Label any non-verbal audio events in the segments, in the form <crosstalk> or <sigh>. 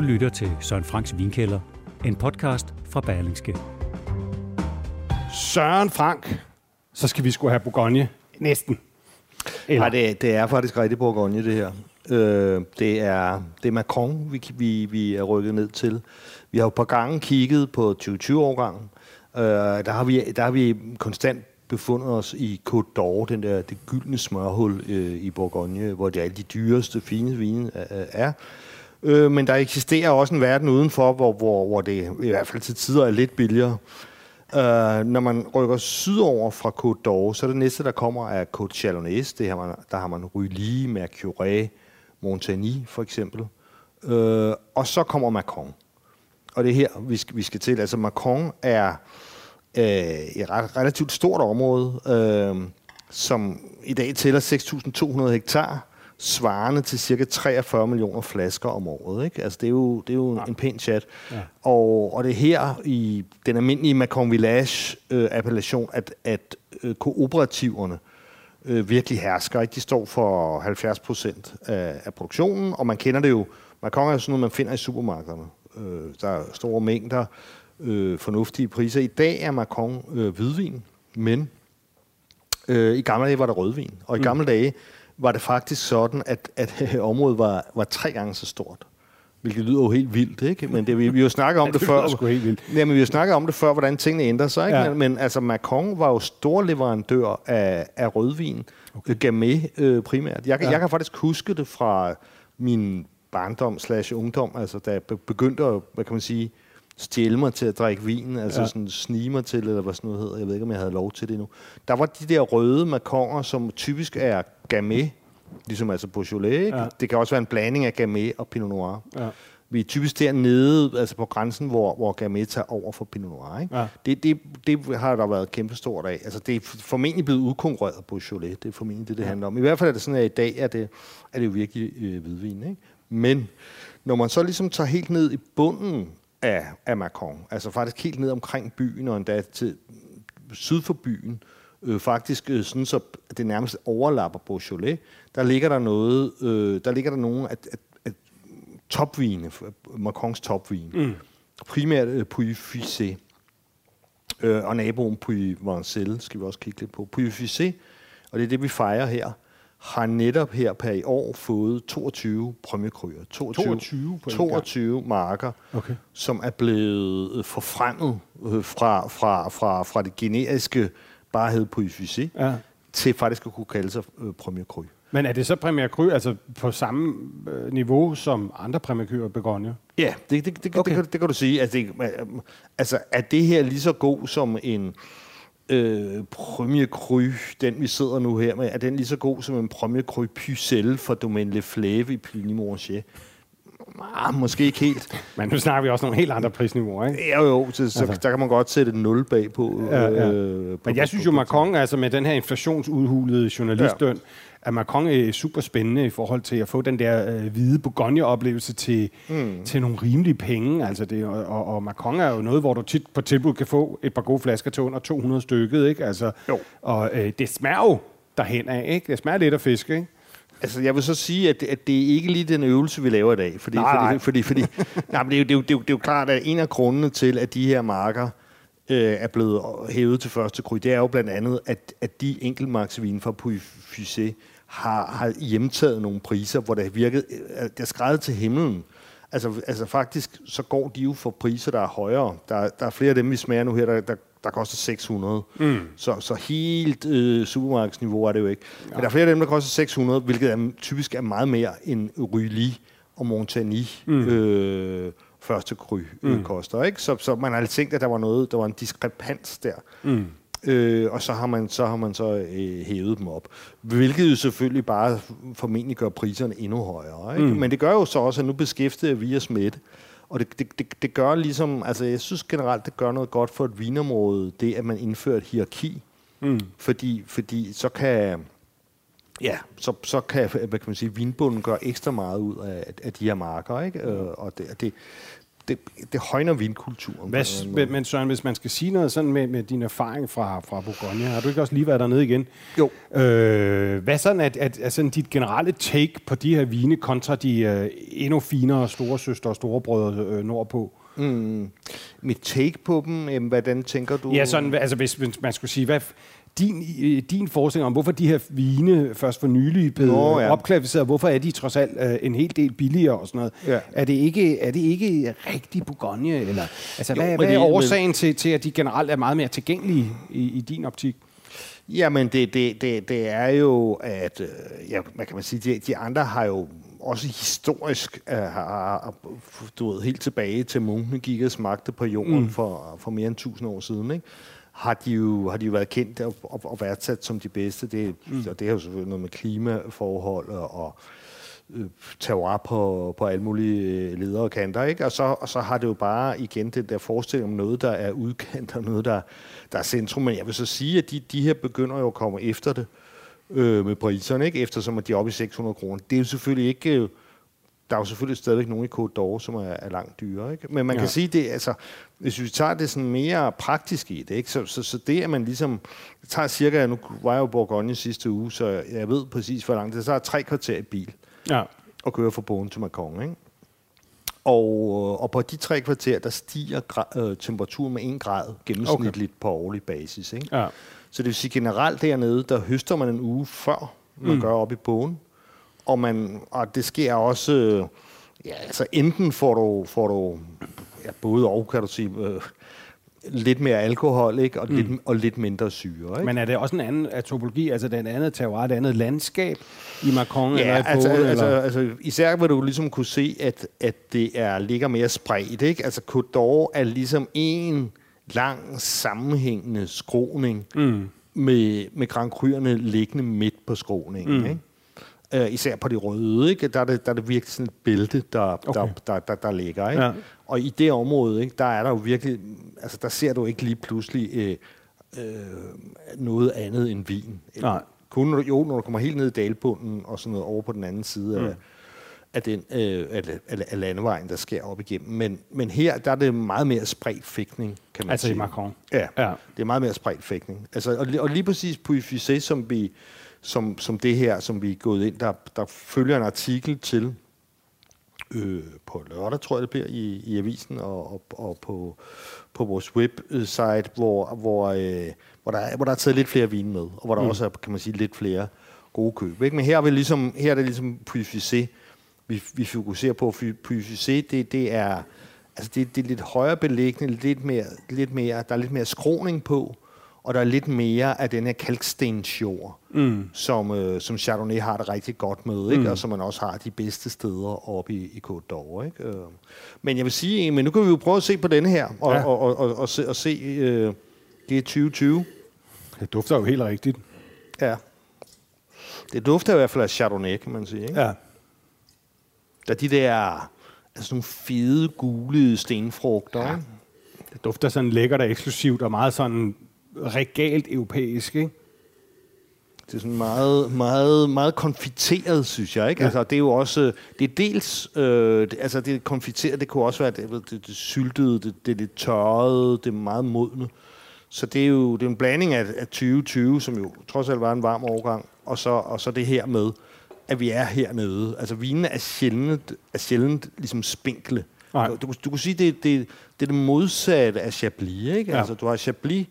Du lytter til Søren Franks Vinkælder, en podcast fra Berlingske. Søren Frank, så skal vi skulle have Bourgogne. Næsten. Eller? Nej, det, det er faktisk rigtig Bourgogne, det her. Øh, det, er, det er Macron, vi, vi, vi er rykket ned til. Vi har jo et par gange kigget på 2020-årgangen. Øh, der, har vi, der har vi konstant befundet os i Côte d'Or, den der, det gyldne smørhul øh, i Bourgogne, hvor det er alle de dyreste, fine vine øh, er. Øh, men der eksisterer også en verden udenfor, hvor, hvor, hvor det i hvert fald til tider er lidt billigere. Øh, når man rykker sydover fra Côte d'Or, så er det næste, der kommer, er Côte Chalonnaise. Det har man, der har man Rully, Mercure, Montagny for eksempel. Øh, og så kommer Macron. Og det er her, vi skal, vi skal til. Altså Macron er øh, et ret, relativt stort område, øh, som i dag tæller 6.200 hektar, svarende til cirka 43 millioner flasker om året. Ikke? Altså, det er jo, det er jo ja. en pæn chat. Ja. Og, og det er her i den almindelige Macron Village-appellation, øh, at, at øh, kooperativerne øh, virkelig hersker. Ikke? De står for 70 procent af, af produktionen, og man kender det jo. Macron er jo sådan noget, man finder i supermarkederne. Øh, der er store mængder øh, fornuftige priser. I dag er Macron øh, hvidvin, men øh, i gamle dage var der rødvin. Og i mm. gamle dage var det faktisk sådan, at, at <laughs> området var, var tre gange så stort. Hvilket lyder jo helt vildt, ikke? Men det, vi, vi jo snakket om <laughs> ja, det, det før. Sgu helt vildt. Jamen, vi har snakket om det før, hvordan tingene ændrer sig, ikke? Ja. Men, men altså, Macron var jo stor leverandør af, af rødvin. Okay. Gamay øh, primært. Jeg, ja. jeg kan faktisk huske det fra min barndom slash ungdom, altså da jeg begyndte at, hvad kan man sige, stjæle mig til at drikke vin, altså ja. sådan snige mig til, eller hvad sådan noget hedder. Jeg ved ikke, om jeg havde lov til det nu. Der var de der røde makonger, som typisk er Gamay, ligesom altså Beaujolais. Ja. Det kan også være en blanding af Gamay og Pinot Noir. Ja. Vi er typisk dernede, altså på grænsen, hvor, hvor Gamay tager over for Pinot Noir. Ikke? Ja. Det, det, det har der været kæmpestort af. Altså, det er formentlig blevet udkonkurreret på Beaujolais. Det er formentlig det, det ja. handler om. I hvert fald er det sådan, at i dag er det, er det jo virkelig øh, hvidvin. Ikke? Men når man så ligesom tager helt ned i bunden af, af Macron, altså faktisk helt ned omkring byen og endda til syd for byen, øh, faktisk øh, sådan, så det nærmest overlapper Beaujolais, der ligger der noget, øh, der ligger der nogle af, af, af topvine, Macrons topvin. Mm. Primært øh, Puy Fissé. Øh, og naboen Puy Vancel skal vi også kigge lidt på. Puy Fissé, og det er det, vi fejrer her, har netop her per i år fået 22 præmiekryer. 22, 22, 22 marker, okay. som er blevet øh, forfremmet øh, fra, fra, fra, fra det generiske bare hed Puy Fissé, ja. til faktisk at kunne kalde sig øh. Men er det så Premier Cru, altså på samme øh, niveau som andre Premier Cru? Ja, det, det, det, okay. det, det, det kan du sige. Altså, det, altså, er det her lige så god som en øh, Premier Cru, den vi sidder nu her med, er den lige så god som en Premier Cru Pucelle fra Domaine Le Fleuve i Pligny Mortier? Ah, måske ikke helt. Men nu snakker vi også nogle helt andre prisniveauer, ikke? Ja, jo, så, så altså. der kan man godt sætte et nul bag på. Ja, ja. Øh, Men jeg synes jo, Macron, altså med den her inflationsudhulede journalistdøn, ja at Macron er super spændende i forhold til at få den der øh, hvide Bourgogne-oplevelse til, mm. til nogle rimelige penge. Altså det, og, og Macron er jo noget, hvor du tit på tilbud kan få et par gode flasker til under 200 stykket. Ikke? Altså, jo. Og øh, det smager jo derhen af. Ikke? Det smager lidt af fisk, ikke? Altså, jeg vil så sige, at det, at det er ikke lige den øvelse, vi laver i dag. Fordi, nej, nej. fordi, fordi, fordi <laughs> nej, men det, er jo, det, er jo, det, er jo, det er jo klart, at en af grundene til, at de her marker øh, er blevet hævet til første kry, det er jo blandt andet, at, at de enkeltmarksvine fra Puy Fusé har, har hjemtaget nogle priser, hvor det virkede, øh, det er skrevet til himlen. Altså, altså faktisk, så går de jo for priser, der er højere. Der, der er flere af dem, vi smager nu her, der, der, der koster 600. Mm. Så, så helt øh, supermarkedsniveau er det jo ikke. Ja. Men der er flere af dem, der koster 600, hvilket er, typisk er meget mere end Rylly og Montagny. Mm. Øh, første kry øh, mm. koster. Ikke? Så, så man har tænkt, at der var noget, der var en diskrepans der. Mm. Øh, og så har man så, har man så øh, hævet dem op. Hvilket jo selvfølgelig bare formentlig gør priserne endnu højere. Ikke? Mm. Men det gør jo så også, at nu beskæftiger vi os med det. Og det, det, det, det gør ligesom, altså jeg synes generelt, det gør noget godt for et vinområde, det at man indfører et hierarki. Mm. Fordi, fordi så kan, ja, så, så kan, hvad kan man sige, vinbunden gøre ekstra meget ud af, af de her marker, ikke? Mm. Og det, det, det, det højner vinkulturen. Hvad, men Søren, hvis man skal sige noget sådan med, med din erfaring fra, fra Bourgogne, har du ikke også lige været dernede igen? Jo. Øh, hvad sådan at, at, at sådan dit generelle take på de her vine kontra de øh, endnu finere store søstre og storebrødre øh, nordpå? Mm. Mit take på dem, jamen, hvordan tænker du? Ja, sådan, altså hvis, hvis man skulle sige, hvad, din, din forestilling om, hvorfor de her vine først for nylig blevet Nå, ja. opklassificeret, hvorfor er de trods alt uh, en hel del billigere og sådan noget. Ja. Er, det ikke, er det ikke rigtig Bourgogne? Eller, altså, jo, hvad, hvad er årsagen men... til, til, at de generelt er meget mere tilgængelige i, i din optik? Jamen, det, det, det, det er jo, at øh, ja, hvad kan man sige, de, de andre har jo også historisk uh, har, du ved, helt tilbage til munkene gik og smagte på jorden mm. for, for mere end 1000 år siden, ikke? Har de jo, har de jo været kendt og, og, og værdsat som de bedste. Det, mm. og det har jo selvfølgelig noget med klimaforhold og, og øh, på, på alle mulige øh, ledere og kanter. Ikke? Og, så, og så har det jo bare igen den der forestilling om noget, der er udkant og noget, der, der er centrum. Men jeg vil så sige, at de, de her begynder jo at komme efter det øh, med priserne, ikke? eftersom de er oppe i 600 kroner. Det er jo selvfølgelig ikke... Øh, der er jo selvfølgelig stadigvæk nogle i Côte d'Or, som er, er langt dyrere. Ikke? Men man ja. kan sige, det, altså, hvis vi tager det sådan mere praktisk i det, ikke? Så, så, så det, at man ligesom tager cirka, nu var jeg jo Bourgogne sidste uge, så jeg ved præcis, hvor langt det er. Så er tre kvarter i bil ja. og kører fra Bogen til Macron. Ikke? Og, og på de tre kvarter, der stiger øh, temperaturen med en grad gennemsnitligt okay. på årlig basis. Ikke? Ja. Så det vil sige generelt dernede, der høster man en uge før, man mm. gør op i bogen og, man, og det sker også, øh, ja, altså enten får du, får du ja, både og, kan du sige, øh, lidt mere alkohol, ikke? Og, mm. lidt, og lidt mindre syre. Ikke? Men er det også en anden topologi, altså den anden terroir, et andet landskab i Macron? Ja, eller i altså, Polen, altså, eller? altså, især vil du ligesom kunne se, at, at det er, ligger mere spredt. Ikke? Altså Côte d'Or er ligesom en lang sammenhængende skroning mm. med, med Grand Cru'erne liggende midt på skroningen. Mm. Ikke? Uh, især på det røde, ikke? Der, er det, der er det virkelig sådan et bælte, der, okay. der, der, der, der ligger. Ikke? Ja. Og i det område, ikke, der er der jo virkelig, altså der ser du ikke lige pludselig øh, øh, noget andet end vin. Nej. Kun, jo, når du kommer helt ned i dalbunden og sådan noget over på den anden side mm. af, af, den, øh, af, af, af landevejen, der sker op igennem. Men, men her, der er det meget mere spredt fægtning, kan man altså sige. Altså i Macron? Ja, ja, det er meget mere spredt fægtning. Altså, og, og lige præcis på Ifysé, som vi som, som det her, som vi er gået ind, der, der følger en artikel til øh, på lørdag, tror jeg det bliver, i, i avisen og, og, og på, på vores website, hvor, hvor, øh, hvor, der, er, hvor der er taget lidt flere vine med, og hvor der mm. også er, kan man sige, lidt flere gode køb. Ikke? Men her er, vi ligesom, her er det ligesom Puy vi, vi fokuserer på. Puy det, det er altså det, det er lidt højere beliggende, lidt mere, lidt mere, der er lidt mere skroning på, og der er lidt mere af den her kalkstensjord, mm. som, øh, som Chardonnay har det rigtig godt med, ikke? Mm. og som man også har de bedste steder oppe i, i Côte d'Or. Ikke? Øh. Men jeg vil sige, men nu kan vi jo prøve at se på denne her, og, ja. og, og, og, og se, og se øh, det er 2020. Det dufter jo helt rigtigt. Ja. Det dufter i hvert fald af Chardonnay, kan man sige. Ikke? Ja. Der er de der altså nogle fede, gule stenfrugter. Ja. Det dufter sådan lækkert og eksklusivt, og meget sådan regalt europæisk, ikke? Det er sådan meget, meget, meget konfiteret, synes jeg. Ikke? Ja. Altså, det er jo også, det er dels, øh, det, altså det konfiteret, det kunne også være det, det, det syltede, det, det er lidt tørrede, det er meget modne. Så det er jo det er en blanding af, af 2020, som jo trods alt var en varm overgang, og så, og så det her med, at vi er hernede. Altså vinene er sjældent, er sjældent ligesom spinkle. Nej. Du, du, du kunne sige, det, det, det er det modsatte af Chablis. Ikke? Ja. Altså, du har Chablis,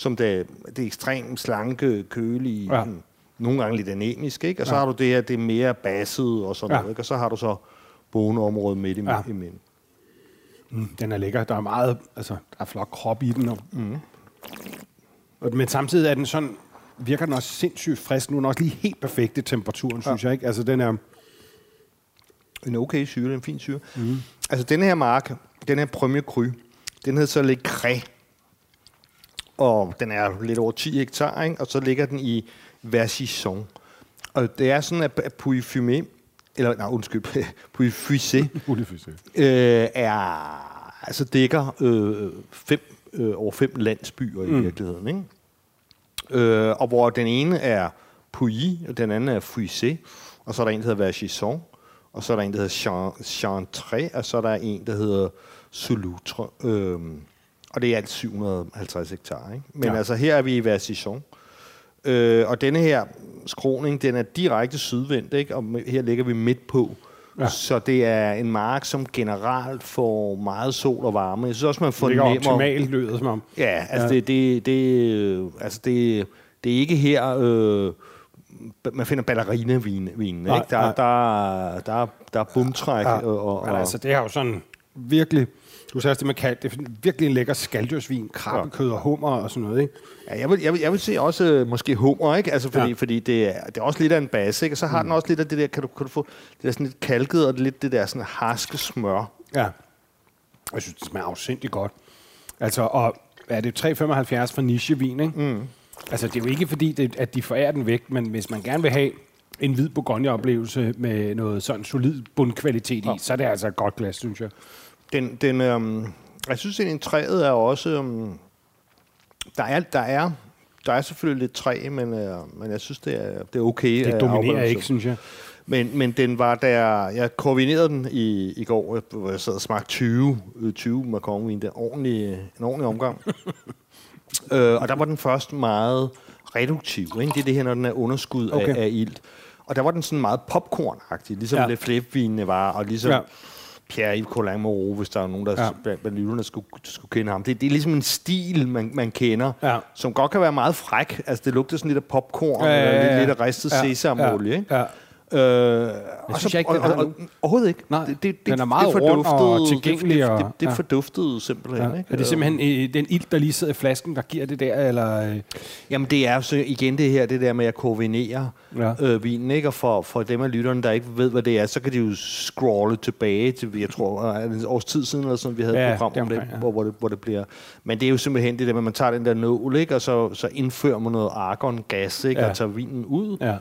som det, det ekstremt slanke, kølige, ja. nogle gange lidt anemisk, ikke? Og så ja. har du det her, det er mere basset og sådan ja. noget, ikke? Og så har du så boneområdet midt i, ja. i midten. Mm, den er lækker. Der er meget, altså, der er flot krop i den. Og, mm. Men samtidig er den sådan, virker den også sindssygt frisk. Nu er den også lige helt perfekt i temperaturen, ja. synes jeg, ikke? Altså, den er... En okay syre, en fin syre. Mm. Altså, den her mark, den her Premier Cru, den hedder så Le Cré og den er lidt over 10 hektar, ikke? og så ligger den i Versichon. Og det er sådan, at Puy Fumé, eller nej, undskyld, <laughs> Puy Fusé, <laughs> øh, er, altså dækker øh, fem, øh, over fem landsbyer mm. i virkeligheden. Ikke? Øh, og hvor den ene er Puy, og den anden er Fusé, og så er der en, der hedder Versichon. og så er der en, der hedder Chantre, og så er der en, der hedder Solutre. Øhm, og det er alt 750 hektar. Ikke? Men ja. altså her er vi i Versichon. Øh, og denne her skroning, den er direkte sydvendt, ikke? og her ligger vi midt på. Ja. Så det er en mark, som generelt får meget sol og varme. Jeg synes også, man fornemmer... Det er optimalt, lyder som om. Ja, altså, ja. Det, det, det, altså det, det er ikke her... Øh, man finder ballerina-vin. Vin, nej, ikke? Der, nej. Der, der, der er bumtræk. Ja, og, og, Men altså, det er jo sådan virkelig... Du sagde også det med kaldt. Det er virkelig en lækker skalddyrsvin, krabbekød og hummer og sådan noget, ikke? Ja, jeg vil, jeg vil, jeg vil se også øh, måske hummer, ikke? Altså, fordi, ja. fordi det, er, det er også lidt af en base, ikke? Og så har mm. den også lidt af det der, kan du, kan du få det der sådan lidt kalket og lidt det der sådan harske smør. Ja. Jeg synes, det smager afsindigt godt. Altså, og er det 3,75 for nichevin, ikke? Mm. Altså, det er jo ikke fordi, det, at de forærer den væk, men hvis man gerne vil have en hvid Bourgogne-oplevelse med noget sådan solid bundkvalitet ja. i, så er det altså et godt glas, synes jeg. Den, den, øhm, jeg synes, at træet er også... Øhm, der er, der er der er selvfølgelig lidt træ, men, øh, men jeg synes, det er, det er okay. Det dominerer ikke, synes jeg. Men, men den var der, jeg koordinerede den i, i går, hvor jeg sad og smagte 20, 20 Macron-vin, det ordentlig, en ordentlig omgang. <laughs> øh, og der var den først meget reduktiv, ikke? det er det her, når den er underskud okay. af, af ilt. Og der var den sådan meget popcorn-agtig, ligesom ja. det flipvinene var, og ligesom... Ja Pierre-Yves Colin Moreau, hvis der er nogen, der ja. blandt lytterne skulle, skulle kende ham. Det, det er ligesom en stil, man, man kender, ja. som godt kan være meget fræk. Altså, det lugter sådan lidt af popcorn, ja, ja, ja. eller lidt, lidt af ristet ja, sesamolie, ja, ikke? Ja. Øh, det synes så, jeg ikke, og, og, og, Overhovedet ikke. Nej, det, det, den er meget det rund og tilgængelig. Det, det, det, det ja. forduftede simpelthen. Ja. Ikke? Er det simpelthen øh, den ild, der lige sidder i flasken, der giver det der? Eller? Øh? Jamen det er så igen det her, det der med at koordinere ja. øh, vinen. Ikke? Og for, for dem af lytterne, der ikke ved, hvad det er, så kan de jo scrolle tilbage til, jeg tror, en års tid siden, eller sådan, vi havde ja, et program om det, ja. hvor, hvor, det, hvor det bliver... Men det er jo simpelthen det der med, at man tager den der nål, ikke? og så, så indfører man noget argon-gas, ikke? Ja. og tager vinen ud. Ja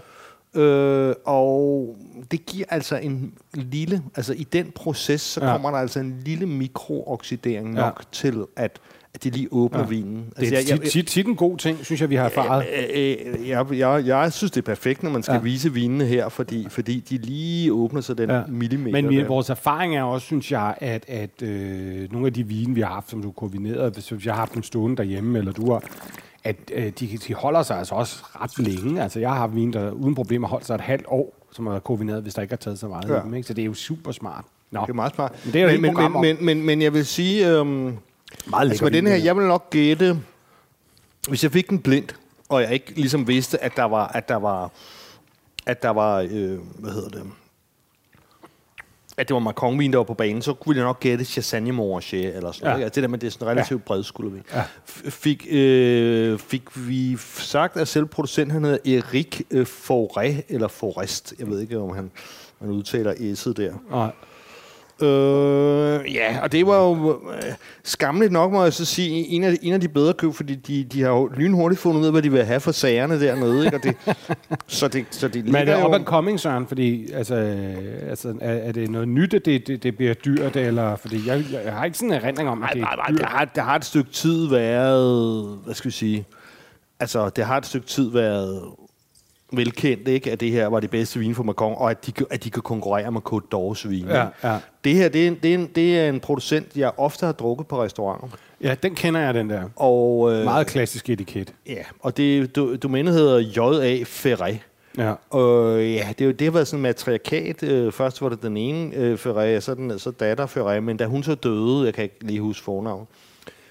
Øh, og det giver altså en lille, altså i den proces, så ja. kommer der altså en lille mikrooxidering nok ja. til, at at de lige åbner ja. vinen. Altså, det er tit, tit, tit en god ting, synes jeg, vi har erfaret. Øh, jeg, jeg, jeg synes, det er perfekt, når man skal ja. vise vinene her, fordi, fordi de lige åbner sig den ja. millimeter. Men vi, vores erfaring er også, synes jeg, at, at øh, nogle af de vine, vi har haft, som du koordinerede, hvis jeg har haft dem stående derhjemme, eller du har, at øh, de, de holder sig altså også ret længe. Altså, jeg har haft vin, der uden problemer holdt sig et halvt år, som er koordineret, hvis der ikke har taget så meget ja. dem, ikke? Så det er jo super smart. Nå. Det er meget smart. Men, det er men, men, men, men, men, jeg vil sige, øhm, meget altså med den her, jeg vil nok gætte, hvis jeg fik den blind, og jeg ikke ligesom vidste, at der var, at der var, at der var, øh, hvad hedder det, at det var Macron-vin, der var på banen, så kunne jeg nok gætte Chassagne Morachet eller sådan ja. noget. Altså det der med, det er sådan relativt ja. bredskuldervin. Ja. Fik, øh, fik vi sagt, at selv producenten han hedder Erik øh, Forêt, eller Forest. Jeg ved ikke, om han, man udtaler S'et der. Nej. Øh, ja, og det var jo øh, skamligt nok, må jeg så sige, en af, en af de bedre køb, fordi de, de har jo lynhurtigt fundet ud af, hvad de vil have for sagerne dernede. Ikke? Og det, <laughs> så det, så det Men er det up and coming, Søren? Fordi, altså, altså, er, er det noget nyt, at det, det, det bliver dyrt? Eller, fordi jeg, jeg har ikke sådan en erindring om, at det er dyrt. Det har, det har et stykke tid været, hvad skal vi sige, altså, det har et stykke tid været velkendt, ikke, at det her var det bedste vin for Macron, og at de, at de kan konkurrere med Côte d'Or's vin. Ja, ja. Det her, det er, en, det, er en, det er en producent, jeg ofte har drukket på restauranter. Ja, den kender jeg, den der. Og, øh, Meget klassisk etiket. Ja, og det, du, domænet hedder J.A. Ferret. Ja. Og ja, det, det har været sådan en matriarkat. Øh, først var det den ene øh, Ferret, så, den, så datter Ferret, men da hun så døde, jeg kan ikke lige huske fornavn,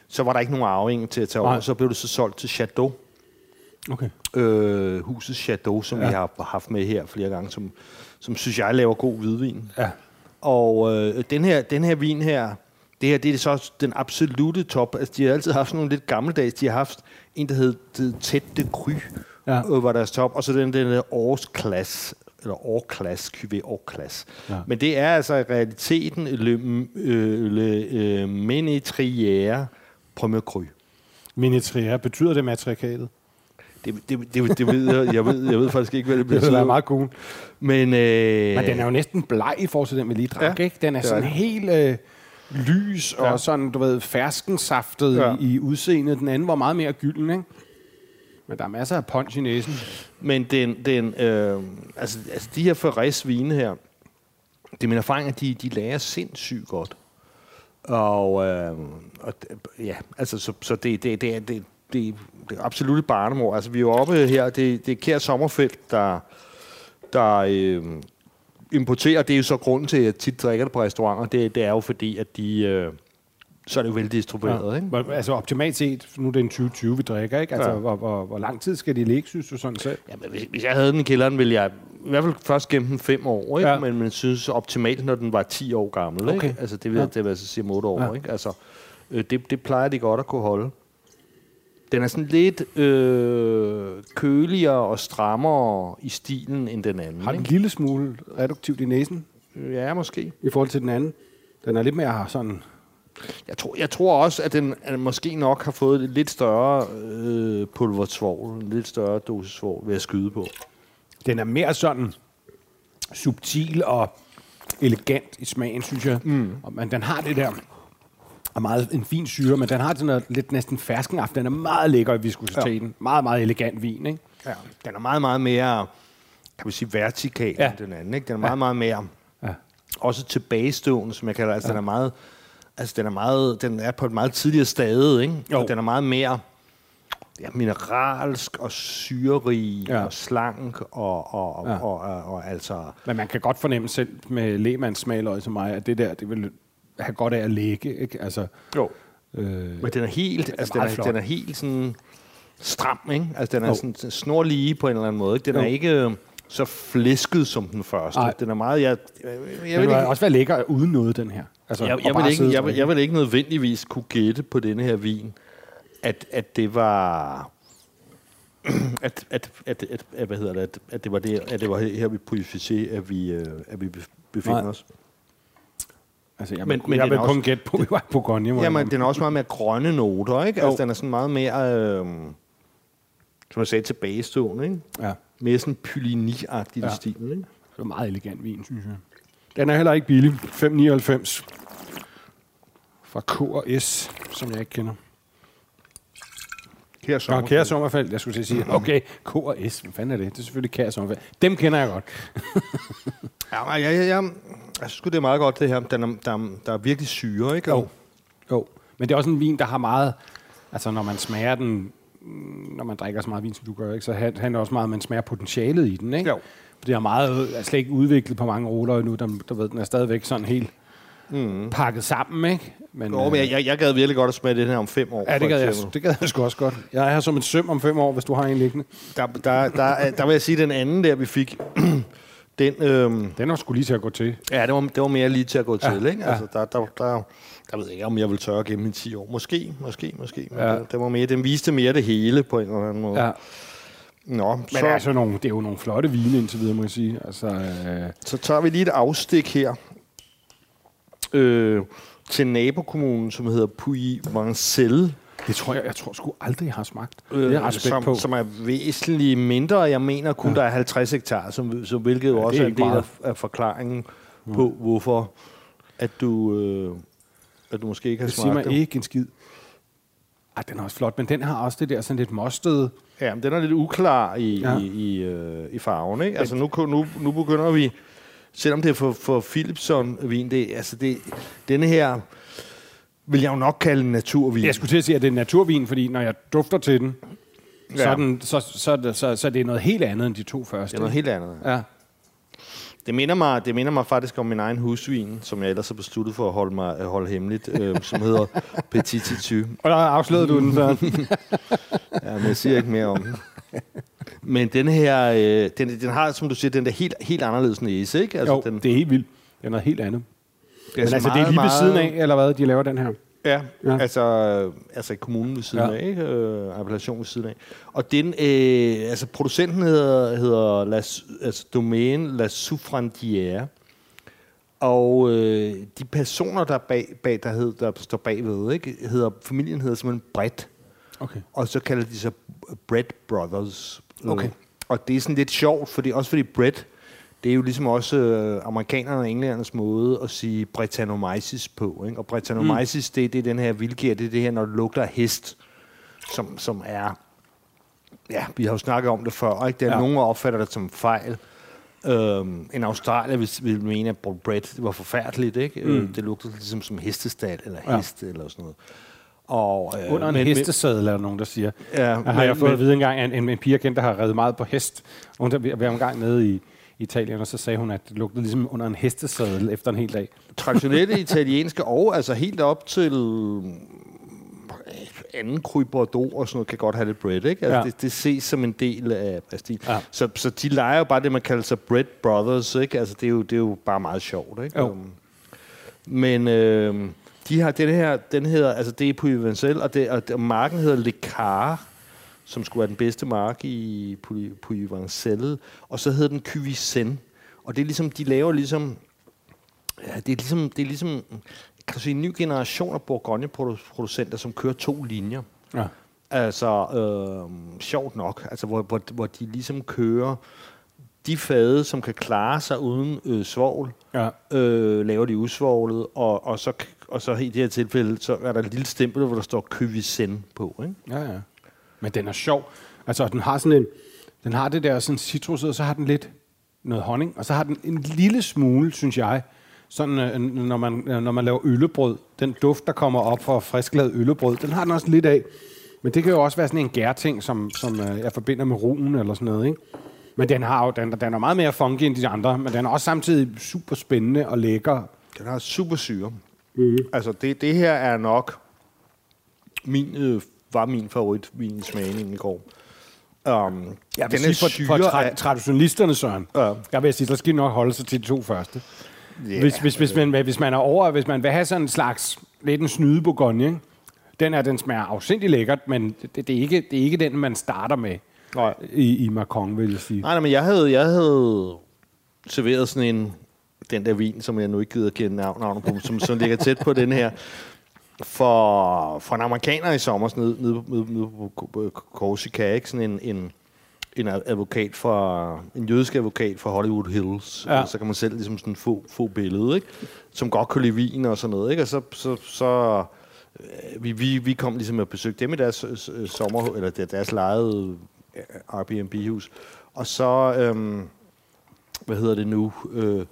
så var der ikke nogen arving til at tage over. Så blev det så solgt til Chateau. Okay. Øh, huset Chateau, som ja. vi har haft med her flere gange, som, som synes jeg laver god hvidvin. Ja. Og øh, den, her, den her vin her, det her det er så den absolute top. Altså, de har altid haft nogle lidt gammeldags. De har haft en, der hed Tæt de Cru, ja. øh, var deres top. Og så den, den der Års Class, eller Årklass, QV Årklass. Ja. Men det er altså i realiteten Le, øh, le øh, Ménétrière Premier Cru. Ménétrière, betyder det matrikatet? Det, det, det, det ved jeg, jeg ved, jeg ved faktisk ikke, hvad det bliver. Det er meget cool. Men, øh, Men den er jo næsten bleg i forhold til den, vi lige drak, ja, ikke? Den er sådan er helt øh, lys ja. og sådan, du ved, ferskensaftet ja. i, i udseendet. Den anden var meget mere gylden, ikke? Men der er masser af punch i næsen. Men den, den øh, altså, altså de her Ferrez vine her, det er min erfaring, at de, de lærer sindssygt godt. Og, øh, og ja, altså, så, så det, det, det, det, det, det er absolut et barnemor. Altså, vi er jo oppe her, det, det er Kær Sommerfelt, der, der øh, importerer. Det er jo så grunden til, at jeg tit drikker det på restauranter. Det, det er jo fordi, at de... Øh, så er det jo veldistribueret, ja. ikke? Altså optimalt set, nu er det en 2020, vi drikker, ikke? Altså, ja. hvor, hvor, hvor lang tid skal de ligge, synes du sådan selv? Ja, men hvis, hvis jeg havde den i kælderen, ville jeg i hvert fald først gemme den fem år, ikke? Ja. Men man synes optimalt, når den var 10 år gammel, okay. ikke? Altså, det vil, ja. det vil altså sige 8 år, ja. ikke? Altså, øh, det, det plejer de godt at kunne holde. Den er sådan lidt øh, køligere og strammere i stilen end den anden. Har en lille smule reduktivt i næsen? Ja, måske. I forhold til den anden? Den er lidt mere sådan jeg tror, jeg tror også, at den at måske nok har fået et lidt større øh, pulversvogl, en lidt større dosis svogl ved at skyde på. Den er mere sådan subtil og elegant i smagen, synes jeg. Mm. Og, men den har det der og meget en fin syre, men den har sådan noget lidt næsten ferskenaften. Den er meget lækker i viskositeten. Ja. Meget, meget elegant vin, ikke? Ja. Den er meget, meget mere, kan vi sige, vertikal ja. end den anden, ikke? Den er meget, ja. meget mere, ja. også tilbagestående, som jeg kalder Altså, ja. den er meget altså den er meget, den er på et meget tidligere stade, ikke? Jo. Og den er meget mere ja, mineralsk og syrerig ja. og slank og, og, og, ja. og, og, og, altså... Men man kan godt fornemme selv med lægemands smagløg som mig, at det der, det vil have godt af at lægge, ikke? Altså, jo. Øh, Men den er helt, altså den er, den er helt sådan stram, ikke? Altså den er jo. sådan snorlige på en eller anden måde, ikke? Den jo. er ikke så flæsket som den første. Ej. Den er meget... Jeg, jeg, jeg, jeg vil ikke, også være lækker uden noget, den her. Altså, jeg, jeg, vil ikke, jeg, vil, jeg vil ikke nødvendigvis kunne gætte på denne her vin, at, at det var... At, at, at, at, at, hvad hedder det, at, at det var det, at det var her vi at vi, øh, at vi befinder Nej. os. Altså, jeg men, men jeg vil kun gætte på, at på Gonje. Jamen, den er også meget mere grønne noter, ikke? Altså, den er sådan meget mere, øh, som jeg sagde, tilbagestående, ikke? Ja. Mere sådan pylini-agtig ja. stil, ikke? Det er meget elegant vin, synes jeg. Den er heller ikke billig. 5,99 fra K&S, som jeg ikke kender. Kære Sommerfald. Nå, Kære Sommerfald, jeg skulle til at sige. Okay, K&S, hvad fanden er det? Det er selvfølgelig Kære Sommerfald. Dem kender jeg godt. <laughs> ja, ja, ja, ja. Jeg synes det er meget godt, det her. Den er, der, der er virkelig syre, ikke? Jo. jo. Men det er også en vin, der har meget... Altså, når man smager den, når man drikker så meget vin, som du gør, ikke, så handler det også meget, at man smager potentialet i den, ikke? Jo. Det er meget, er slet ikke udviklet på mange roller endnu. Der, der ved, den er stadigvæk sådan helt mm. pakket sammen, ikke? Men, jo, men jeg, jeg, jeg gad virkelig godt at smage det her om fem år. Ja, det gad, jeg, det gad jeg sgu også godt. Jeg er her som en søm om fem år, hvis du har en liggende. Der, der, der, der vil jeg sige, den anden der, vi fik, <clears throat> den... Øhm, den var sgu lige til at gå til. Ja, det var, det var mere lige til at gå ja, til, ikke? Altså, der, der, der, der ved jeg ikke, om jeg vil tørre gennem i 10 år. Måske, måske, måske. Men ja. den, den, var mere, den viste mere det hele på en eller anden måde. Ja. Nå, Men så, altså nogle, det er jo nogle flotte vine indtil videre, må jeg sige. Altså, øh, så tager vi lige et afstik her øh, til nabokommunen, som hedder Puy Vancel. Det tror jeg, jeg tror sgu aldrig, jeg har smagt. Øh, det er som, på. Som er væsentligt mindre. Jeg mener kun, ja. der er 50 hektar, som, som hvilket ja, også er en del af, af forklaringen ja. på, hvorfor at du, øh, at du måske ikke har det smagt det. Det siger mig ikke en skid. Ej, den er også flot, men den har også det der sådan lidt mostede... Ja, men den er lidt uklar i, ja. i, i, øh, i farven, ikke? Altså nu, nu, nu begynder vi, selvom det er for, for Philipson-vin, det, altså det, denne her vil jeg jo nok kalde en naturvin. Jeg skulle til at sige, at det er en naturvin, fordi når jeg dufter til den, ja. så, er den, så, så, så, så, så det er noget helt andet end de to første. Det er noget helt andet. Ja. Det minder, mig, det minder mig faktisk om min egen husvin, som jeg ellers har besluttet for at holde, mig, at holde hemmeligt, øh, som hedder <laughs> Petit Titu. Og der afslørede du den så. <laughs> ja, men jeg siger ikke mere om den. <laughs> Men den her, øh, den, den har, som du siger, den der helt, helt anderledes næse, ikke? Altså, jo, den, det er helt vildt. Det er noget helt andet. Det er men altså, meget, det er lige ved siden af, eller hvad, de laver den her? Ja, ja. altså, altså kommunen ved siden ja. af, ikke? Øh, appellation ved siden af. Og den, øh, altså producenten hedder, hedder Las, altså domæne La Souffrandière. Og øh, de personer, der, bag, bag, der, hed, der står bagved, ikke? Hedder, familien hedder simpelthen Brett. Okay. Og så kalder de sig Brett Brothers. Okay. Og det er sådan lidt sjovt, fordi, også fordi Brett, det er jo ligesom også øh, amerikanerne og englændernes måde at sige Brettanomyces på. Ikke? Og Brettanomyces, mm. det, det er den her vildgær, det er det her, når det lugter hest, som, som er... Ja, vi har jo snakket om det før, ikke? Der er ja. nogen, der opfatter det som fejl. Øhm, en australier vil, vil mene, at bread var forfærdeligt, ikke? Mm. Øh, det lugtede ligesom som hestestal eller ja. heste eller sådan noget. Og, øh, Under en men, hestesadel, er der nogen, der siger. Ja, jeg har men, jeg fået men, at vide engang, en, en, en pige kendt, der har reddet meget på hest. Hun var en gang nede i, Italien, og så sagde hun, at det lugtede ligesom under en hestesadel efter en hel dag. Traditionelle <laughs> italienske, og altså helt op til anden Cru Bordeaux og sådan noget, kan godt have lidt bread, ikke? Altså, ja. det, det ses som en del af, af stil. Ja. Så, så de leger jo bare det, man kalder sig bread brothers, ikke? Altså, det er jo, det er jo bare meget sjovt, ikke? Jo. Um, men øh, de har den her, den hedder, altså det er på Evancel, og, det, og, og marken hedder Le Car, som skulle være den bedste mark i på Evancel, og så hedder den Cuvisen. Og det er ligesom, de laver ligesom, ja, det er ligesom, det er ligesom kan du sige, en ny generation af Bourgogne-producenter, som kører to linjer. Ja. Altså, øh, sjovt nok, altså, hvor, hvor, hvor de ligesom kører de fade, som kan klare sig uden øh, svovl, ja. øh, laver de usvoglet, og, og, så, og så i det her tilfælde, så er der et lille stempel, hvor der står Køvisen på. Ikke? Ja, ja. Men den er sjov. Altså, den har sådan en, den har det der sådan citrus, og så har den lidt noget honning, og så har den en lille smule, synes jeg, sådan, øh, når, man, øh, når man laver øllebrød, den duft, der kommer op fra frisklavet øllebrød, den har den også lidt af. Men det kan jo også være sådan en gærting, som, som øh, jeg forbinder med ruen eller sådan noget, ikke? Men den, har jo, den, den er meget mere funky end de andre, men den er også samtidig super spændende og lækker. Den har super syre. Mm. Altså, det, det her er nok min, øh, var min favorit min smagning i går. Um, ja, den er for, for tra- traditionalisterne, Søren. Ja. Jeg vil sige, der skal nok holde sig til de to første. Yeah, hvis, hvis, hvis, man, hvis man er over, hvis man vil have sådan en slags, lidt en snyde Bourgogne, den er, den smager afsindig lækkert, men det, det, er ikke, det er ikke den, man starter med nej. i, i Macron, vil jeg sige. Nej, nej, men jeg havde, jeg havde serveret sådan en, den der vin, som jeg nu ikke gider kende navnet på, som, som ligger tæt på den her, for, for en amerikaner i sommer, nede, nede, nede, nede på Korsika, ikke? Sådan en, en, en advokat fra, en jødisk advokat fra Hollywood Hills. Ja. Så kan man selv ligesom sådan få, få billedet, ikke? Som godt kan lide vin og sådan noget, ikke? Og så, så, så øh, vi, vi, vi kom ligesom og besøgte dem i deres øh, sommer, eller deres lejede øh, Airbnb-hus. Og så, øhm, hvad hedder det nu, øh,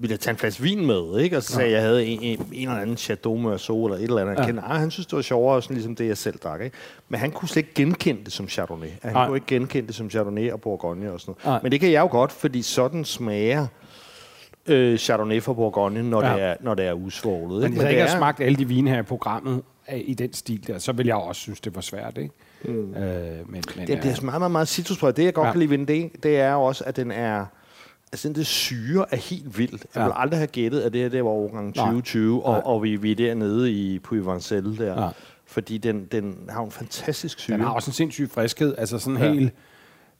ville jeg tage en flaske vin med, ikke? Og så sagde jeg, jeg havde en, en, en eller anden Chateau Meursault eller et eller andet. Ja. Kender, ah, han synes, det var sjovere, sådan ligesom det, jeg selv drak. Ikke? Men han kunne slet ikke genkende det som Chardonnay. Han Nej. kunne ikke genkende det som Chardonnay og Bourgogne og sådan noget. Nej. Men det kan jeg jo godt, fordi sådan smager øh, Chardonnay fra Bourgogne, når, ja. det, er, når det er usvoglet. Men hvis jeg ikke har smagt alle de vine her i programmet i den stil der, så vil jeg også synes, det var svært, ikke? Mm. Øh, men, men, det, det er meget, meget, meget citruspræget. Det, jeg godt ja. kan lide ved den, det, det er også, at den er Altså, den det syre er helt vildt. Jeg ja. aldrig have gættet, at det her det var overgang 2020, Nej. og, og vi, vi er dernede i Puy-Vancel der. Ja. Fordi den, den har en fantastisk syre. Den har også en sindssyg friskhed. Altså sådan ja. helt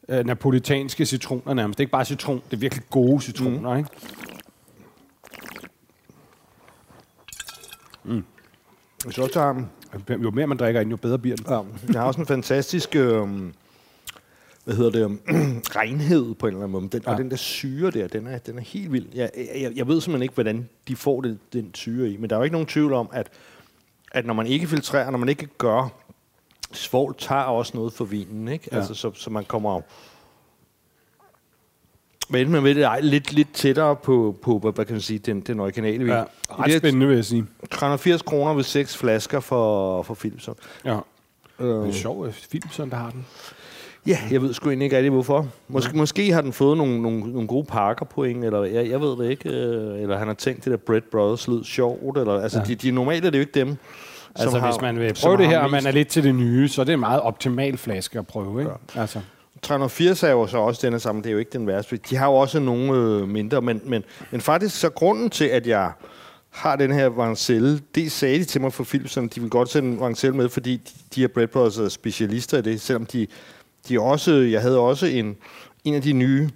øh, napolitanske citroner nærmest. Det er ikke bare citron, det er virkelig gode citroner, mm. ikke? Mm. Hvis også tager, jo mere man drikker ind, jo bedre bliver den. Ja, jeg har også en fantastisk... Øh, hvad hedder det, <clears throat> renhed på en eller anden måde. Den, ja. Og den der syre der, den er, den er helt vild. Jeg, jeg, jeg ved simpelthen ikke, hvordan de får det, den syre i, men der er jo ikke nogen tvivl om, at, at når man ikke filtrerer, når man ikke gør, svovl tager også noget for vinen, ikke? Ja. Altså, så, så man kommer men man ved det ej, lidt, lidt tættere på, på hvad, hvad kan man sige, den, den originale vin. Ja, ret spændende, vil jeg sige. 380 kroner ved seks flasker for, for Philipson. Ja. Øh. Det er sjovt, at Philipson, der har den. Ja, jeg ved sgu egentlig ikke rigtig, hvorfor. Måske, måske har den fået nogle, nogle, nogle gode parkerpoint, eller jeg, jeg ved det ikke. Øh, eller han har tænkt, det der Bread Brothers lød sjovt. Eller, altså, ja. de, de normale er det jo ikke dem. Altså, har, hvis man vil prøve det her, og man er lidt til det nye, så er det en meget optimal flaske at prøve, ikke? Ja. Altså. 380 er jo så også denne sammen, det er jo ikke den værste. De har jo også nogle øh, mindre, men, men, men faktisk så grunden til, at jeg har den her Vancelle, det sagde de til mig for Philipsen, de vil godt sende en Vancelle med, fordi de, de her Bread Brothers er specialister i det, selvom de de også, jeg havde også en, en af de nye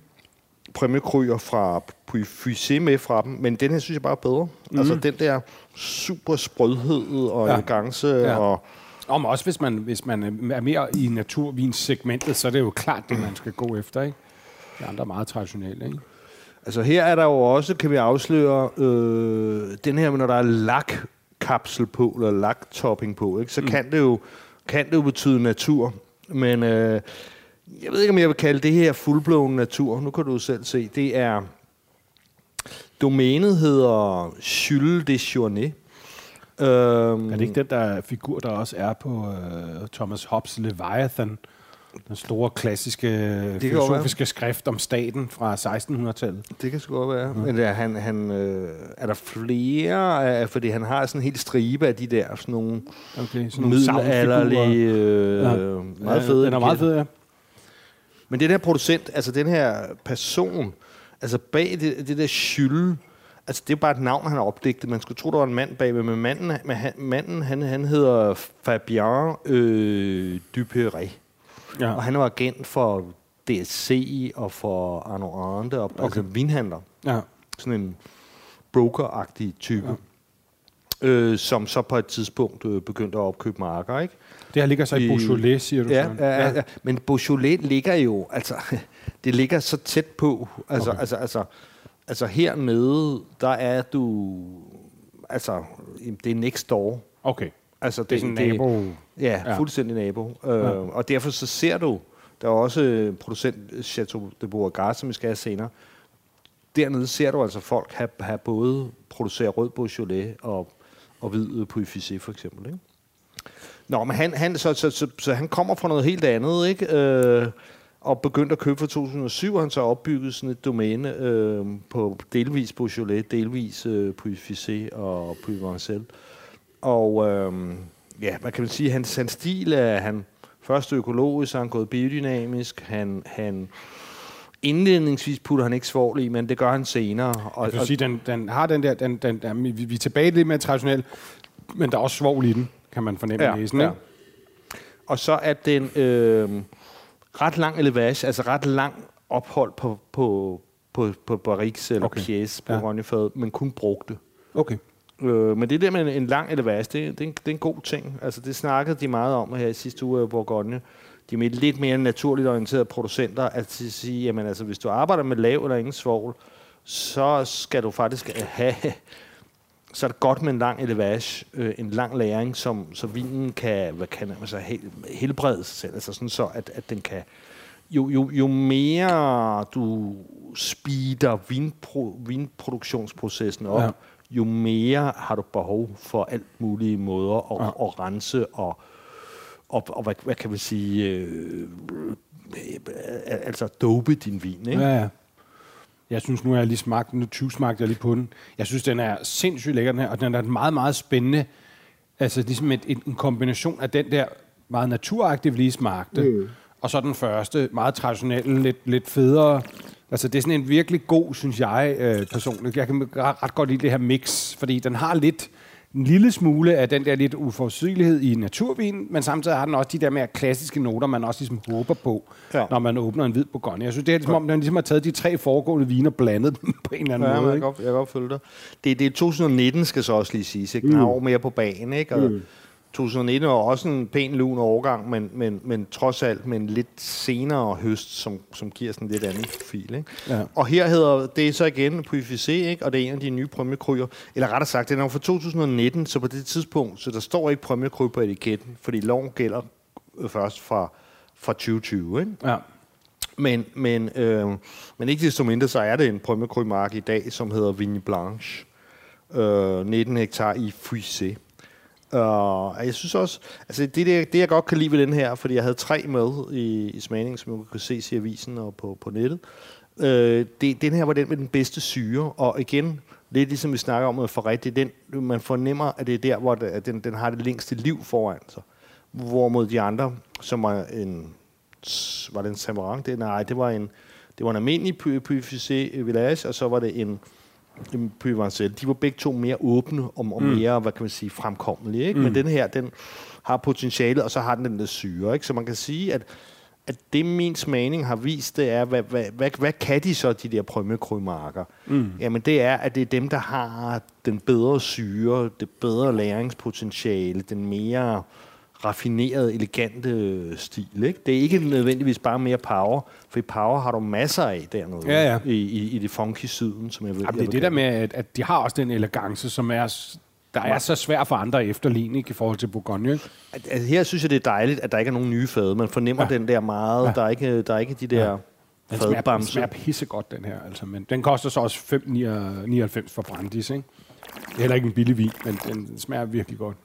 præmiekryer fra Puissé med fra dem, men den her synes jeg bare er bedre. Mm. Altså den der super sprødhed og ja. elegance ja. og... Om også hvis man, hvis man er mere i naturvinssegmentet, så er det jo klart det, man skal gå efter, ikke? De andre er meget traditionelle, ikke? Altså her er der jo også, kan vi afsløre, øh, den her, når der er lakkapsel på, eller laktopping på, ikke? så mm. kan, det jo, kan det jo betyde natur. Men øh, Jeg ved ikke, om jeg vil kalde det her fuldblåen natur. Nu kan du selv se. Det er... Domænet hedder Jules de Journet. Øhm, er det ikke den der figur, der også er på øh, Thomas Hobbes Leviathan? Den store klassiske det filosofiske skrift om staten fra 1600-tallet. Det kan sgu godt være. Ja. Men er, han, han, øh, er der flere? Øh, fordi han har sådan en helt stribe af de der sådan nogle, okay, sådan nogle middelalderlige... Øh, ja. Meget fede. Den er meget fed, ja. Men den her producent, altså den her person, altså bag det, det der Jules, altså det er bare et navn, han har opdigtet. Man skulle tro, der var en mand bagved, men manden, men han, manden han, han hedder Fabien øh, Duperret. Ja. Og han var agent for DSC og for Arno Arnde, og, okay. altså vinhandler. Ja. Sådan en broker-agtig type. Ja. Øh, som så på et tidspunkt øh, begyndte at opkøbe marker, ikke? Det her ligger så i, i Beaujolais, siger du ja, ja, ja, ja. Men Beaujolais ligger jo, altså, <laughs> det ligger så tæt på. Altså, okay. altså, altså, altså hernede, der er du, altså, det er next door. Okay. Altså, det, det er sådan en nabo. Ja, ja, fuldstændig nabo. Øh, ja. Og derfor så ser du, der er også producent Chateau de Beauregard, som vi skal have senere. Dernede ser du altså folk have, have både producere rød Beaujolais og, og hvid Puy for eksempel. Ikke? Nå, men han, han, så, så, så, så han kommer fra noget helt andet, ikke? Øh, og begyndte at købe fra 2007, og han så opbygget sådan et domæne øh, på delvis Beaujolais, delvis øh, Puy og Puy Marcel. Og øh, ja, hvad kan man sige, hans, hans stil er, han først økologisk, så han gået biodynamisk, han, han indledningsvis putter han ikke svovl i, men det gør han senere. Og, jeg vil sige, den, den har den der, den, den, den, vi, vi er tilbage lidt mere traditionelt, men der er også svovl i den, kan man fornemme ja, næsen, ja. Og så er den øh, ret lang elevage, altså ret lang ophold på, på, på, på barriques eller okay. pièce på ja. men kun brugte. Okay. Øh, men det der med en, en lang elevage, det, det, er en, det er en god ting. Altså, det snakkede de meget om her i sidste uge i Bourgogne. De er lidt mere naturligt orienterede producenter, at sige, jamen altså, hvis du arbejder med lav eller ingen svovl, så skal du faktisk have, så er det godt med en lang elevage, øh, en lang læring, som, så vinen kan, hvad kan man så, hel, helbrede sig selv, altså sådan så, at, at den kan, jo, jo, jo mere du speeder vinpro, vinproduktionsprocessen op, ja jo mere har du behov for alt mulige måder at, ja. at rense og, og, og hvad, hvad kan man sige, øh, altså dope din vin, ikke? Ja, ja. Jeg synes nu, jeg lige smagt den, nu 20 smagte jeg lige på den. Jeg synes, den er sindssygt lækker, den her, og den er meget, meget spændende. Altså ligesom et, et, en kombination af den der meget naturagtige, vi lige smagte, mm. og så den første, meget traditionelle, lidt, lidt federe, Altså, det er sådan en virkelig god, synes jeg øh, personligt. Jeg kan ret godt lide det her mix, fordi den har lidt en lille smule af den der lidt uforudsigelighed i naturvin, men samtidig har den også de der mere klassiske noter, man også ligesom håber på, ja. når man åbner en hvid Bourgogne. Jeg synes, det er ligesom, om den ligesom har taget de tre foregående viner og blandet dem <laughs> på en eller anden ja, måde. Godt, jeg kan godt følge dig. Det, det er 2019, skal så også lige sige. Ikke? Den mm. mere på banen, ikke? Og, mm 2019 var også en pæn lun overgang, men, men, men trods alt med en lidt senere høst, som, som giver sådan en lidt anden profil. Ikke? Ja. Og her hedder det så igen Puificé, ikke? og det er en af de nye prømmekryer. Eller rettere sagt, det er fra 2019, så på det tidspunkt, så der står ikke prømmekry på etiketten, fordi loven gælder først fra, fra 2020. Ikke? Ja. Men, men, øh, men ikke desto mindre, så er det en prømmekrymark i dag, som hedder Vigne Blanche. Øh, 19 hektar i Fuissé. Og jeg synes også, altså det, det, det jeg godt kan lide ved den her, fordi jeg havde tre med i, i smagningen, som man kan se i avisen og på, på nettet. Øh, det, den her var den med den bedste syre, og igen, lidt ligesom vi snakker om med forret, det den, man fornemmer, at det er der, hvor det, at den, den har det længste liv foran sig. Hvorimod de andre, som var en, var det en Samarang? Det, nej, det var en, det var en almindelig Puy Village, og så var det en, Puy De var begge to mere åbne og, og mm. mere, hvad kan man sige, fremkommelige. Ikke? Mm. Men den her, den har potentiale, og så har den den der syre. Ikke? Så man kan sige, at, at det min smagning har vist, det er, hvad, hvad, hvad, hvad kan de så, de der prømmekrømarker? Mm. Jamen det er, at det er dem, der har den bedre syre, det bedre læringspotentiale, den mere raffinerede, elegante stil. Ikke? Det er ikke nødvendigvis bare mere power, for i power har du masser af dernede ja, ja. I, i, i det funky syden, som jeg ved. Jamen, det er det der med, at, at de har også den elegance, som er der er så svært for andre efterligne ikke, i forhold til Bourgogne. Altså, her synes jeg, det er dejligt, at der ikke er nogen nye fade. Man fornemmer ja. den der meget. Ja. Der, er ikke, der er ikke de der... Ja. Den smager, den smager pissegodt, den her. Altså, men den koster så også 5,99 for Brandis. Ikke? Det er heller ikke en billig vin, men den smager virkelig godt.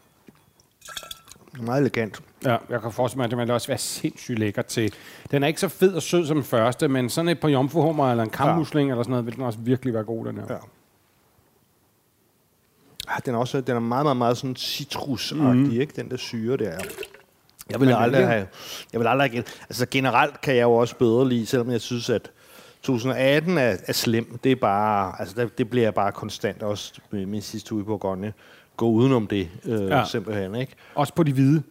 Meget elegant. Ja, jeg kan forestille mig, at det vil også være sindssygt lækker til. Den er ikke så fed og sød som den første, men sådan et par jomfruhummer eller en kammusling ja. eller sådan noget, vil den også virkelig være god, den her. Ja. Ah, den er også den er meget, meget, meget sådan citrusagtig, mm. ikke? Den der syre der. Jeg vil aldrig have... Jeg vil aldrig have, altså generelt kan jeg jo også bedre lide, selvom jeg synes, at 2018 er, er slem. Det er bare... Altså, det, det bliver jeg bare konstant også med min sidste uge på Grønne. Gå udenom det, øh, ja. simpelthen, ikke? Også på de hvide?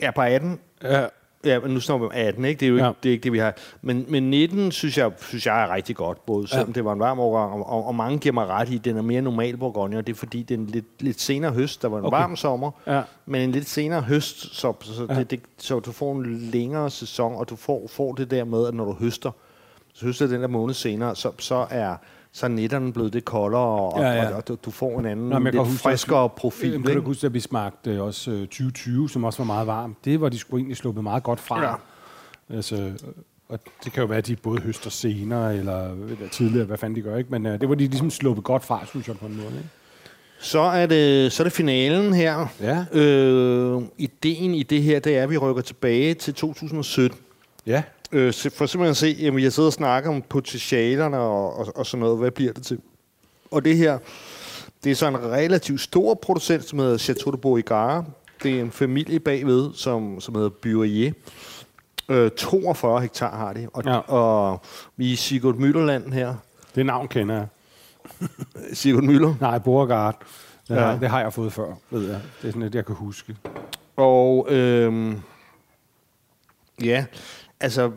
Ja, på 18. Ja. Ja, men nu snakker vi om 18, ikke? Det er jo ikke, ja. det, er ikke det, vi har. Men, men 19 synes jeg, synes jeg er rigtig godt, både selvom ja. det var en varm årgang, og, og, og, mange giver mig ret i, at den er mere normal Bourgogne, og det er fordi, det er en lidt, lidt senere høst, der var en okay. varm sommer, ja. men en lidt senere høst, så, så, ja. det, det, så du får en længere sæson, og du får, får det der med, at når du høster, så høster den der måned senere, så, så er så er netterne blevet det koldere, og, ja, ja. og, og, du får en anden Nå, lidt huske, friskere profil. Jeg kan huske, at vi smagte også 2020, som også var meget varmt. Det var de skulle egentlig sluppet meget godt fra. Ja. Altså, og det kan jo være, at de både høster senere, eller, eller tidligere, hvad fanden de gør, ikke? Men uh, det var de ligesom sluppet godt fra, synes jeg, på en måde, ikke? Så er det, så er det finalen her. Ja. Øh, ideen i det her, det er, at vi rykker tilbage til 2017. Ja. Øh, for simpelthen at se, at jeg sidder og snakker om potentialerne og, og, og sådan noget. Hvad bliver det til? Og det her, det er så en relativt stor producent, som hedder Chateau de Beauregard. Det er en familie bagved, som, som hedder Burier. Øh, 42 hektar har de. Og, ja. og vi er i Sigurd Møllerland her. Det navn kender jeg. <laughs> Sigurd Møller? Nej, Beauregard. Det, ja. har, det har jeg fået før, ved jeg. Det er sådan et, jeg kan huske. Og øhm, ja, altså,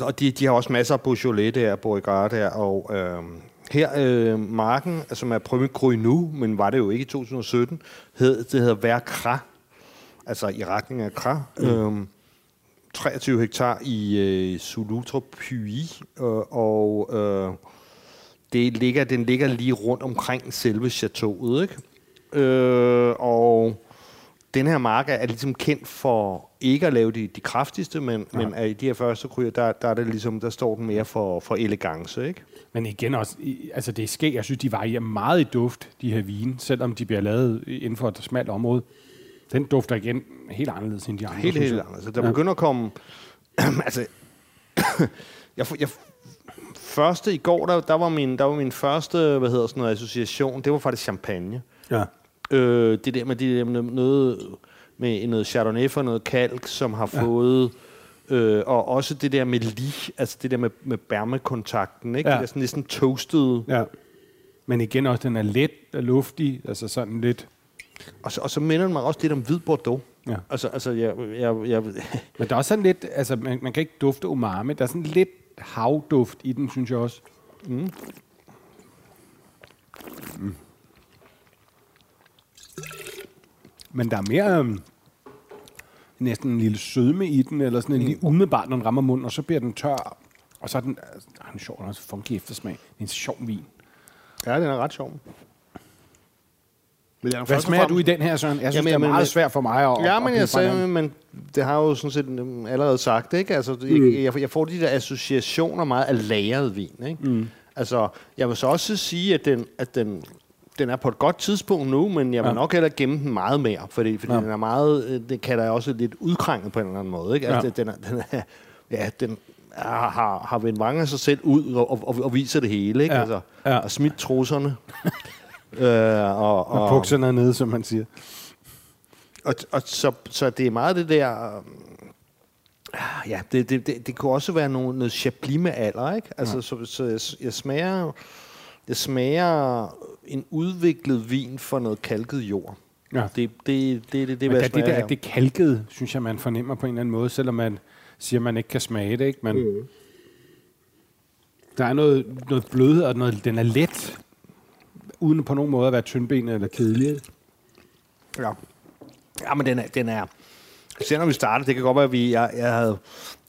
og de, de har også masser af Beaujolais der, Beauregard der, og øh, her øh, marken, altså, som er Premier Cru nu, men var det jo ikke i 2017, hed, det hedder Vercra, altså i retning af Kra. Mm. Øh, 23 hektar i øh, Sulutre Puy, øh, og øh, det ligger, den ligger lige rundt omkring selve chateauet, ikke? Øh, og den her mark er ligesom kendt for ikke at lave de, de kraftigste, men, ja. men i de her første kryer, der, der, er det ligesom, der står den mere for, for elegance, ikke? Men igen også, altså det er skæg, jeg synes, de varierer meget i duft, de her vine, selvom de bliver lavet inden for et smalt område. Den dufter igen helt anderledes end de andre. Helt, helt anderledes. Altså, der ja. begynder at komme... <clears throat> altså, <clears throat> jeg, jeg, første i går, der, der, var min, der var min første, hvad hedder sådan noget, association, det var faktisk champagne. Ja. Øh, det der med, det der med noget, med noget Chardonnay for noget kalk, som har ja. fået... Øh, og også det der med lig, altså det der med, med bærmekontakten, ikke? Ja. Det er sådan lidt sådan toastet. Ja. Men igen også, den er let og luftig, altså sådan lidt... Og så, og så minder den mig også lidt om hvid Bordeaux. Ja. Altså, altså jeg, jeg, jeg... <laughs> Men der er også sådan lidt, altså man, man kan ikke dufte umami, der er sådan lidt havduft i den, synes jeg også. Mm. Mm. Men der er mere øhm, næsten en lille sødme i den, eller sådan en lige umiddelbart, når den rammer munden, og så bliver den tør. Og så er den, altså, der er en sjov, også funky eftersmag. Det er en sjov vin. Ja, den er ret sjov. Men jeg Hvad smager du i den her, Søren? Jeg synes, Jamen, det er meget svært for mig at Ja, men jeg sagde, men det har jo sådan set øhm, allerede sagt, ikke? Altså, mm. jeg, jeg, får de der associationer meget af lagret vin, ikke? Mm. Altså, jeg vil så også sige, at den, at den den er på et godt tidspunkt nu, men jeg vil ja. nok heller gemme den meget mere, fordi, fordi ja. den er meget, øh, det kan da også lidt udkrænget på en eller anden måde. Ikke? Altså, ja. den, er, den er, <laughs> ja, den er, har, har vendt mange af sig selv ud og, og, og viser det hele. Ikke? Ja. Altså, ja. Og smidt trusserne. <laughs> øh, og, og, og bukserne nede, som man siger. Og, og så, så det er meget det der... Ja, det, det, det, det kunne også være noget, noget chablis med alder, ikke? Altså, ja. så, så jeg, jeg smager... Jeg smager en udviklet vin for noget kalket jord. Ja. Det, det, det, det, det, det, hvad det, der, det kalket, synes jeg, man fornemmer på en eller anden måde, selvom man siger, man ikke kan smage det. Ikke? Men mm. Der er noget, noget blødhed, og noget, den er let, uden på nogen måde at være tyndbenet eller kedelig. Ja. Ja, men den er, den er selvom vi starter, det kan godt være, at vi, jeg, jeg havde,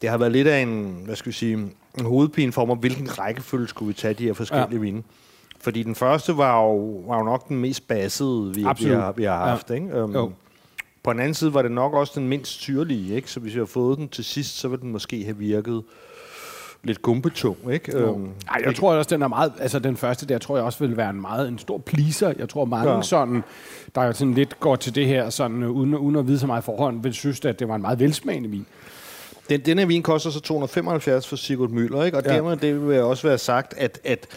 det har været lidt af en, hvad skal vi sige, en hovedpine for mig, hvilken rækkefølge skulle vi tage de her forskellige ja. vine. Fordi den første var jo, var jo nok den mest bassede, vi, vi, har, vi har haft. Ja. Ikke? Um, jo. På den anden side var det nok også den mindst syrlige, ikke? så hvis vi havde fået den til sidst, så ville den måske have virket lidt gumpetung, ikke? Øhm, Ej, jeg tror også, den er meget, altså den første der, tror jeg også vil være en meget en stor pleaser. Jeg tror mange ja. sådan, der jo sådan lidt går til det her, sådan, øh, uden, uden at vide så meget forhånd, vil synes, at det var en meget velsmagende vin. Den, denne vin koster så 275 for Sigurd Møller, ikke? Og ja. dermed det vil også være sagt, at, at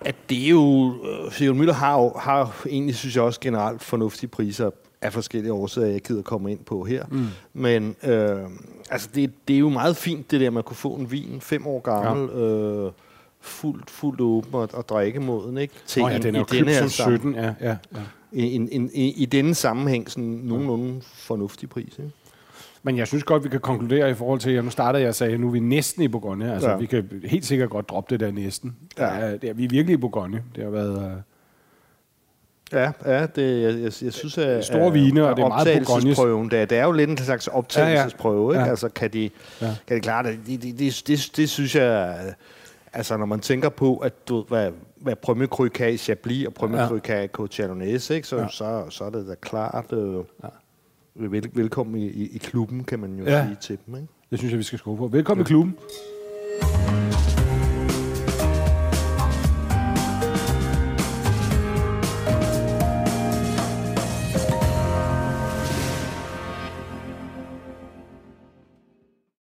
at det er jo... Øh, Sigurd Møller har jo har egentlig, synes jeg også generelt, fornuftige priser af forskellige årsager, jeg gider komme ind på her. Mm. Men øh, altså det, det er jo meget fint, det der, man kunne få en vin, fem år gammel, ja. øh, fuldt, fuldt åben og, og drikkemoden, ikke? Til oh, ja, den er jo denne her 17, ja. ja, ja. I, en, en, i, I denne sammenhæng sådan nogenlunde fornuftig pris, ikke? Men jeg synes godt, vi kan konkludere i forhold til, at nu startede jeg og sagde, at nu er vi næsten i Bourgogne. Altså, ja. vi kan helt sikkert godt droppe det der næsten. Ja. Er, det er, vi er virkelig i Bourgogne. Det har været... Uh... Ja, ja det, jeg, jeg, jeg synes, at store vine, og det er meget Bourgogne. Det, det er jo lidt en slags optagelsesprøve, ja, ja. ikke? Altså, kan de, ja. kan de klare det? Det, det, det, det, det synes jeg... Altså, når man tænker på, at du, hvad, hvad Premier Cru kan i Chablis, og Premier ja. Cru kan i ikke? Så, ja. så, så er det da klart... Øh, ja vel, velkommen i, i, i klubben, kan man jo ja. sige til dem. Ikke? Det synes jeg, vi skal skrue på. Velkommen ja. i klubben.